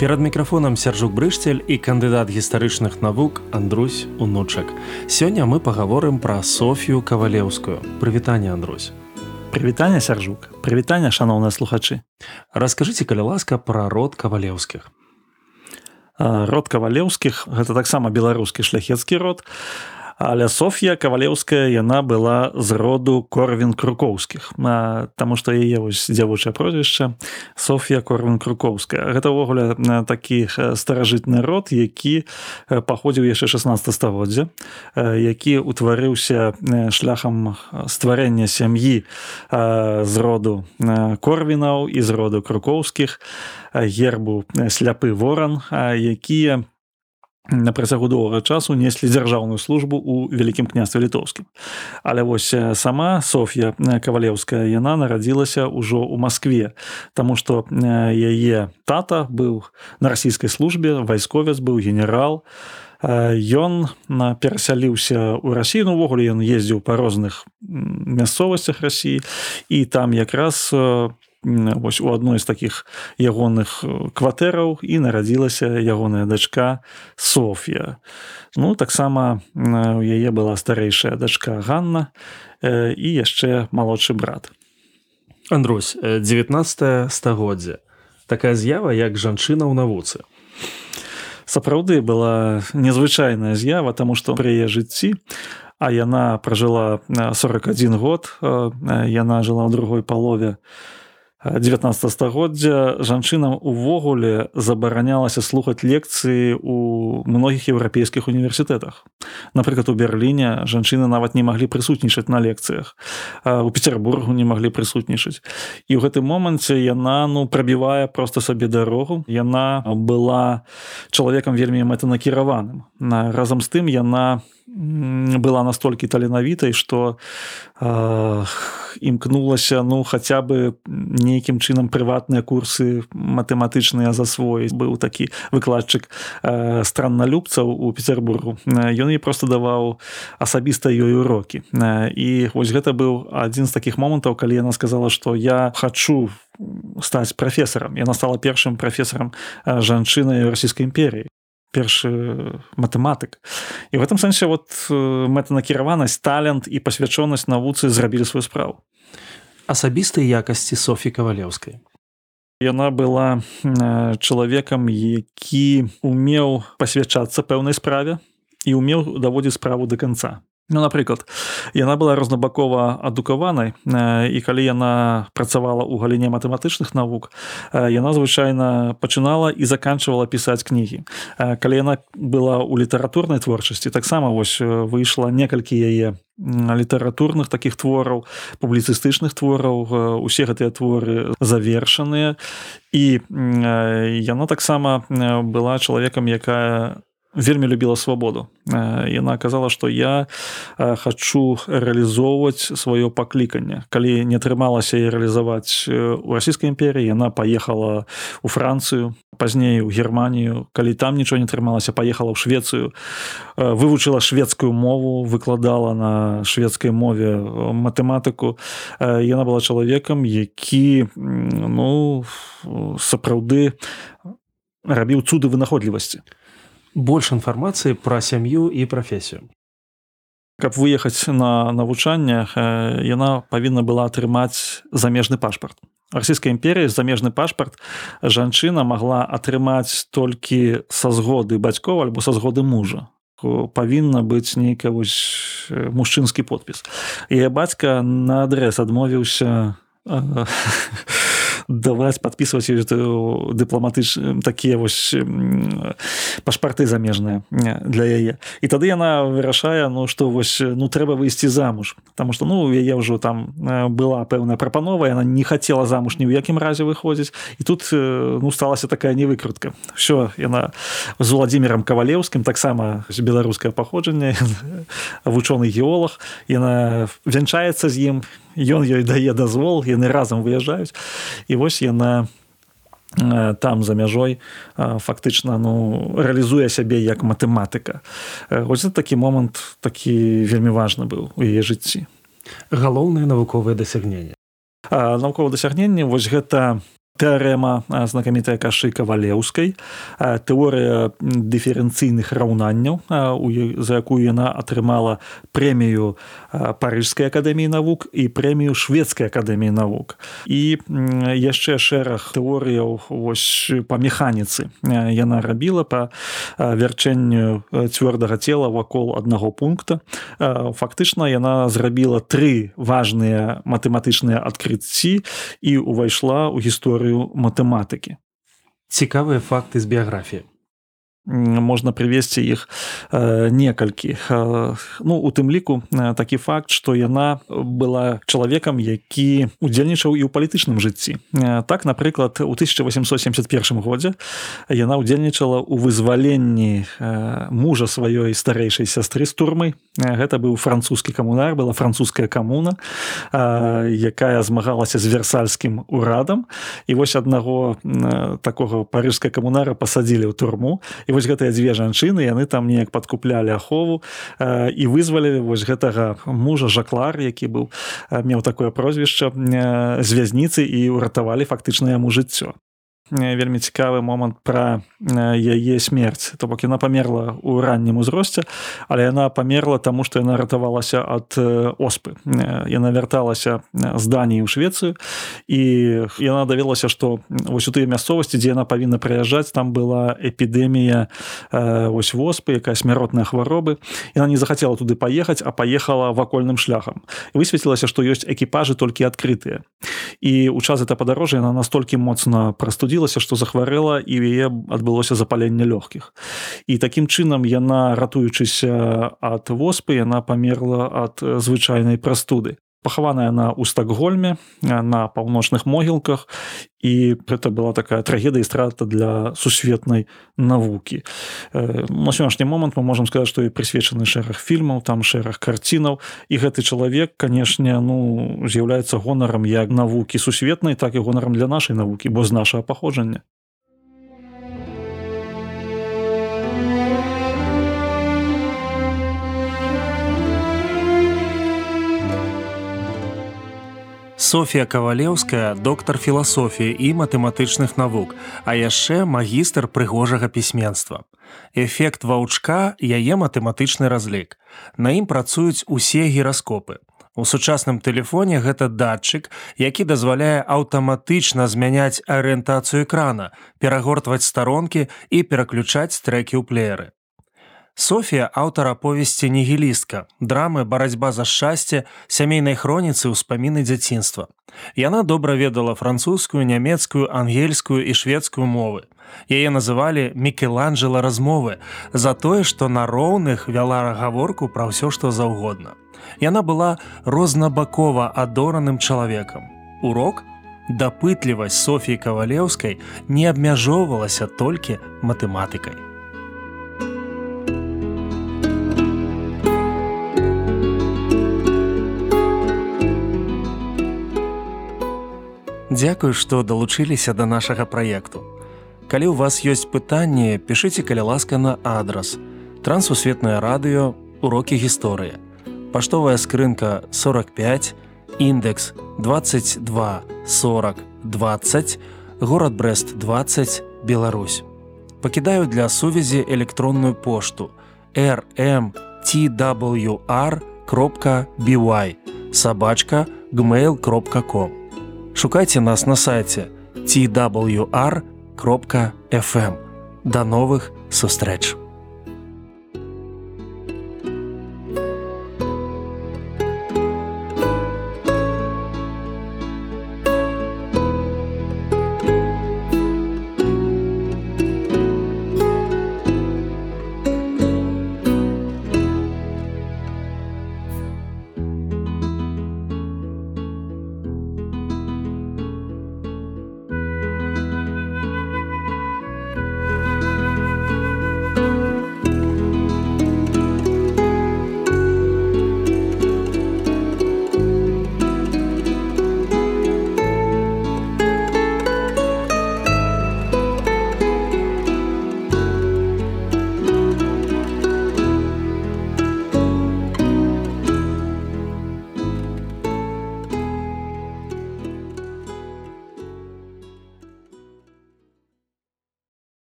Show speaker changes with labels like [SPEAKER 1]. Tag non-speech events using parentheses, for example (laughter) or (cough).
[SPEAKER 1] перад мікрафонам сяржук брышцель і кандыдат гістарычных навук Андрусь унучак. Сёння мы пагаворым пра софію кавалеўскую. Прывітанне Андрусь.
[SPEAKER 2] Прывітанне сяржук. Прывітанне шаноўныя слухачы.
[SPEAKER 1] Раскажыце каля ласка пра род кавалеўскіх.
[SPEAKER 2] Род кавалеўскіх гэта таксама беларускі шляхецкі род але Соф'я кавалеўская яна была з роду корвін крукоўскіх Таму што яе вось дзявочае прозвішча Соф'я корвін крукоўская гэта ўвогуле такі старажытны род які паходзіў яшчэ 16 стагоддзя які ўтварыўся шляхам стварэння сям'і з роду корвінаў і з роду крукоўскіх гербу сляпы воран якія на працягу доўгага часу неслі дзяржаўную службу ў вялікім княстве літоўскім. Але вось сама Соф'я кавалеўская яна нарадзілася ўжо ў Маскве Таму што яе тата быў на расійскай службе вайсковец быў генерал. Ён перасяліўся ў рассію ну, увогуле ён ездзіў па розных мясцовасцях рассіі і там якраз у вось у адной з таких ягоных э, кватэраў і нарадзілася ягоная дачка Софія. Ну таксама у яе была старэйшая дачка Ганна э, і яшчэ малодшы брат.
[SPEAKER 1] Андрусь 19 стагоддзя такая з'ява як жанчына ў навуцы.
[SPEAKER 2] Сапраўды была незвычайная з'ява, таму што пры яе жыцці, а яна пражыла 41 год, яна жыла ў другой палове 19 стагоддзя жанчынам увогуле забаранялася слухаць лекцыі у многіх еўрапейскіх універсітэтах. Напрыклад, у Берліне жанчыны нават не маглі прысутнічаць на лекцыях. У Петербургу не маглі прысутнічаць. І ў гэтым моманце яна ну прабівае проста сабе дарогу. Яна была чалавекам вельмі мэтанакіраваным. Разам з тым яна, была настолькі таленавітай што э, імкнулася ну хаця бы нейкім чынам прыватныя курсы матэматычныя засвоіць быў такі выкладчык э, странналюбцаў у петербургу ён і просто даваў асабіста ёй урокі. Э, і вось гэта быў адзін з такіх момантаў калі яна сказала што я хачу стаць прафесарам. Яна стала першым прафесарам жанчынай расійскай імперіі першы матэматык. І в этом сэнсе вот мэтанакіраванасць талент і пасвячонасць навуцы зрабілі сваю справу.
[SPEAKER 1] Асабістыя якасці софі кавалеўскай.
[SPEAKER 2] Яна была чалавекам які умеў пасвячацца пэўнай справе і умеў даводзіць справу до конца. Ну, напрыклад яна была рознабакова адукаванай і калі яна працавала ў галіне матэматычных навук яна звычайна пачынала і заканчивала пісаць кнігі. Калі яна была ў літаратурнай творчасці таксама вось выйшла некалькі яе літаратурных таких твораў публіцыстычных твораў усе гэтыя творы завершаныя. І яна таксама была чалавекам якая вельмі любіла свабоду. Яна казала што я хачу рэалізоўваць сваё пакліканне. Калі не атрымалася і рэалізаваць у расійскай імперіі яна паехала у францыю пазней у германію. Калі там нічого не атрымалася паехала ў швецыю. Вывучыла шведскую мову выкладала на шведскай мове матэматыку. Яна была чалавекам які ну сапраўды рабіў цуды вынаходлівасці
[SPEAKER 1] больш інфармацыі пра сям'ю і прафесію
[SPEAKER 2] каб выехаць на навучанне яна павінна была атрымаць замежны пашпарт. Расійскай імперіі замежны пашпарт жанчына магла атрымаць толькі са згоды бацькоў альбо са згоды мужа. Павінна быць нейка вось мужчынскі подпіс. Яе бацька на адрес адмовіўся (laughs) даваць подписывать дыпламатыч такія вось пашпарты замежныя для яе. І тады яна вырашае ну что вось ну трэба выйсці замуж. Потому что ну яе ўжо там была пэўная прапанова яна не хотела замуж ні ў якім разе выходзіць і тут ну сталася такая невыкрутка. Все яна з владимиром кавалеўскім таксама беларускае паходжанне (laughs) вучоны геолог яна вянчаецца з ім ён ёй дае дазвол яны разам выязджаюць і вось яна там за мяжой фактычна ну рэалізуе сябе як матэматыка. Ось такі момант такі вельмі важны быў у яе жыцці.
[SPEAKER 1] Галоўныя навуковыя дасягнення
[SPEAKER 2] навуковае дасягненне вось гэта тэарэма знакамітая кашы кавалеўскай тэорыя дыферэнцыйных раўнанняў за якую яна атрымала прэмію парыжскай акадэміі навук і прэмію шведскай акадэміі навук. І яшчэ шэраг тэорыяў вось па механіцы яна рабіла па вярчэнню цвёрдага цела вакол аднаго пункта. Фактычна яна зрабіла тры важныя матэматычныя адкрыцці і ўвайшла ў гісторыю гісторыю матэматыкі.
[SPEAKER 1] Цікавыя факты з біяграфіі
[SPEAKER 2] можна прывесці іх некалькі ну у тым ліку такі факт што яна была чалавекам які удзельнічаў і ў палітычным жыцці. Так напрыклад у 1871 годзе яна ўдзельнічала ў вызваленні мужа сваёй старэйшай сястры з турмай. Гэта быў французскі камунар была французская камуна якая змагалася з версальскім урадам. І вось аднаго такога парыжская камунара пасадзілі ў турму і вось гэтыя дзве жанчыны яны там неяк падкуплялі ахову э, і вызвалілі вось гэтага мужа жаклар які быў меў такое прозвішча э, з вязніцы і ўратавалі фактычна яму жыццё вельмі цікавы момант пра яе смерць. То бок яна памерла ў раннім узросце але яна памерла таму што яна ратавалася ад оспы. Яна вярталася з даніі ў швецыю і яна давелася што вось у тыя мясцовасці дзе яна павінна прыязджаць там была эпідэмія вось воспы якая смяротная хваробы. Яна не захацела туды паехаць а паехала вакольным шляхам. Высветлілася што ёсць экіпажы толькі адкрытыя. І ў час это падарожжа яна настолькі моцна прастудзіла здарылася што захварэла і яе адбылося запаленне лёгкіх і такім чынам яна ратуючыся ад воспы яна памерла ад звычайнай прастуды пахаваная на ў стакгольме на паўночных могілках. І гэта была такая трагедыя і страта для сусветнай навукі. На сённяшні момант мы можемм сказаць што і прысвечаны шэраг фільмаў там шэраг карцінаў. І гэты чалавек канешне ну з'яўляецца гонарам як навукі сусветнай так і гонарам для нашай навукі бо з нашага паходжання
[SPEAKER 1] Софія кавалеўская доктар філасофіі і матэматычных навук, а яшчэ магістр прыгожага пісьменства. Эфект ваўчка яе матэматычны разлік. На ім працуюць усе гіраскопы. У сучасным тэлефоне гэта датчык, які дазваляе аўтаматычна змяняць арыентацыю экрана, перагортваць старонкі і пераключаць трекі ў плееры. Софія аўтар аповесці нігілістка, драмы барацьба за шчасце, сямейнай хроніцы ўспаміны дзяцінства. Яна добра ведала французскую, нямецкую, ангельскую і шведскую мовы. Яе называлі мікеланджела размовы за тое, што на роўных вяла гаворку пра ўсё, што заўгодна. Яна была рознабакова адораным чалавекам. Урок, дапытлівасць Софіі кавалеўскай не абмяжоўвалася толькі матэматыкай. Дзякую, што далучыліся да нашага праекту. Калі ў вас ёсць пытанні, пішыце каля ласка на адрас. Трансусветнае радыё, урокі гісторыі. Паштовая скрынка 45, індекс 22 40 20, горад Брест 20, Беларусь. Пакідаю для сувязі электронную пошту rmtwr.by сабачка gmail.com Шукайце нас на сайце twr.fm. Да новых сустрэч!